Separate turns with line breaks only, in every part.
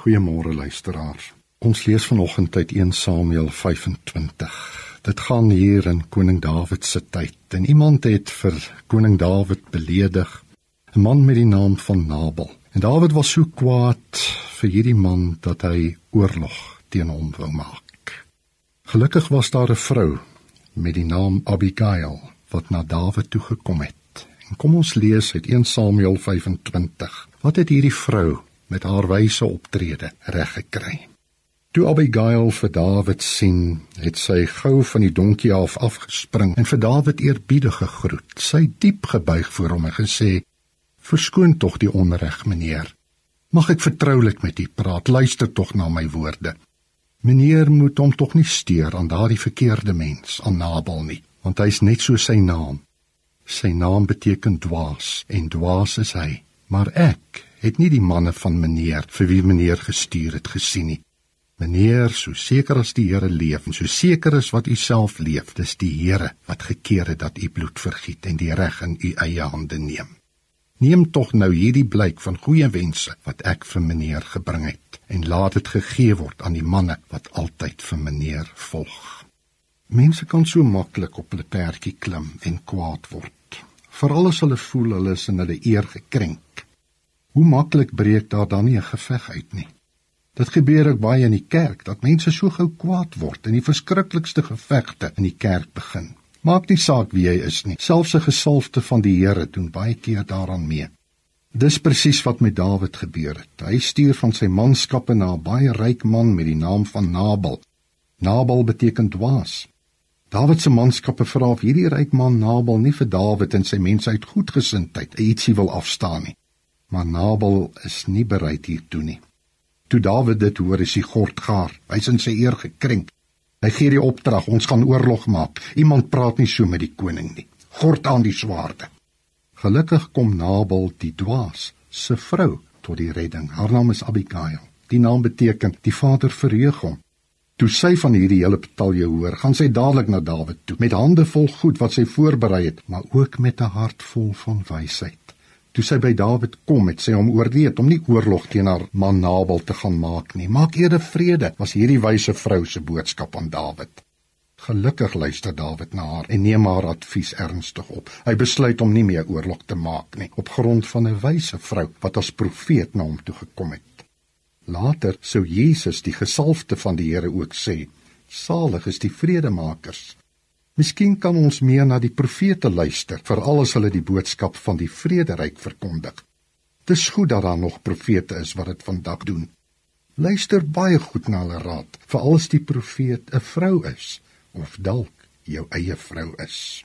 Goeiemôre luisteraars. Ons lees vanoggend uit 1 Samuel 25. Dit gaan hier in koning Dawid se tyd. En iemand het vir koning Dawid beledig, 'n man met die naam van Nabal. En Dawid was so kwaad vir hierdie man dat hy oorlog teen hom wou maak. Gelukkig was daar 'n vrou met die naam Abigail wat na Dawid toe gekom het. En kom ons lees uit 1 Samuel 25. Wat het hierdie vrou met haar wyse optrede reg gekry. Toe Abigail vir Dawid sien, het sy gou van die donkie af afgespring en vir Dawid eerbiedig gegroet. Sy diep gebuig voor hom en gesê: "Verskoon tog die onreg, meneer. Mag ek vertroulik met u praat? Luister tog na my woorde. Meneer moet hom tog nie steur aan daardie verkeerde mens, aan Nabal nie, want hy's net so sy naam. Sy naam beteken dwaas en dwaas is hy, maar ek het nie die manne van meneer vir wie meneer gestuur het gesien nie. Meneer, so seker as die Here leef en so seker as wat u self leef, dis die Here wat gekeer het dat u bloed vergiet en die reg in u eie hande neem. Neem tog nou hierdie blyk van goeie wense wat ek vir meneer gebring het en laat dit gegee word aan die manne wat altyd vir meneer volg. Mense kan so maklik op hulle perdjie klim en kwaad word. Veral as hulle voel hulle is in hulle eer gekrenk Hoe maklik breek daar dan nie 'n geveg uit nie. Dit gebeur ook baie in die kerk dat mense so gou kwaad word en die verskriklikste gevegte in die kerk begin. Maak nie saak wie jy is nie. Selfs 'n gesalfde van die Here doen baie keer daaraan mee. Dis presies wat met Dawid gebeur het. Hy stuur van sy manskappe na 'n baie ryk man met die naam van Nabal. Nabal beteken dwaas. Dawid se manskappe vra of hierdie ryk man Nabal nie vir Dawid en sy mense uit goedgesindheid ietsie wil afstaan nie maar Nabal is nie bereid hiertoe nie. Toe Dawid dit hoor, is hy gordgaar. Hy's in sy eer gekrenk. Hy gee die opdrag: "Ons gaan oorlog maak. Iemand praat nie so met die koning nie. Gord aan die swaarde." Gelukkig kom Nabal die dwaas se vrou tot die redding. Haar naam is Abigail. Die naam beteken die vader verheug hom. Toe sy van hierdie hele betalje hoor, gaan sy dadelik na Dawid toe met hande vol goed wat sy voorberei het, maar ook met 'n hart vol van wysheid. Toe sy by Dawid kom, het sy hom oorreed om nie oorlog teen haar man Nabal te gaan maak nie. Maak eerder vrede, was hierdie wyse vrou se boodskap aan Dawid. Gelukkig luister Dawid na haar en neem haar advies ernstig op. Hy besluit om nie meer oorlog te maak nie op grond van 'n wyse vrou wat as profeet na hom toe gekom het. Later sou Jesus, die gesalfde van die Here, ook sê: Salig is die vredemakers Miskien kan ons meer na die profete luister, veral as hulle die boodskap van die vrederyk verkondig. Dis goed dat daar nog profete is wat dit vandag doen. Luister baie goed na hulle raad, veral as die profeet 'n vrou is of dalk jou eie vrou is.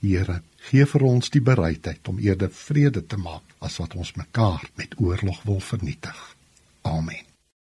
Here, gee vir ons die bereidheid om eerder vrede te maak as wat ons mekaar met oorlog wil vernietig. Amen.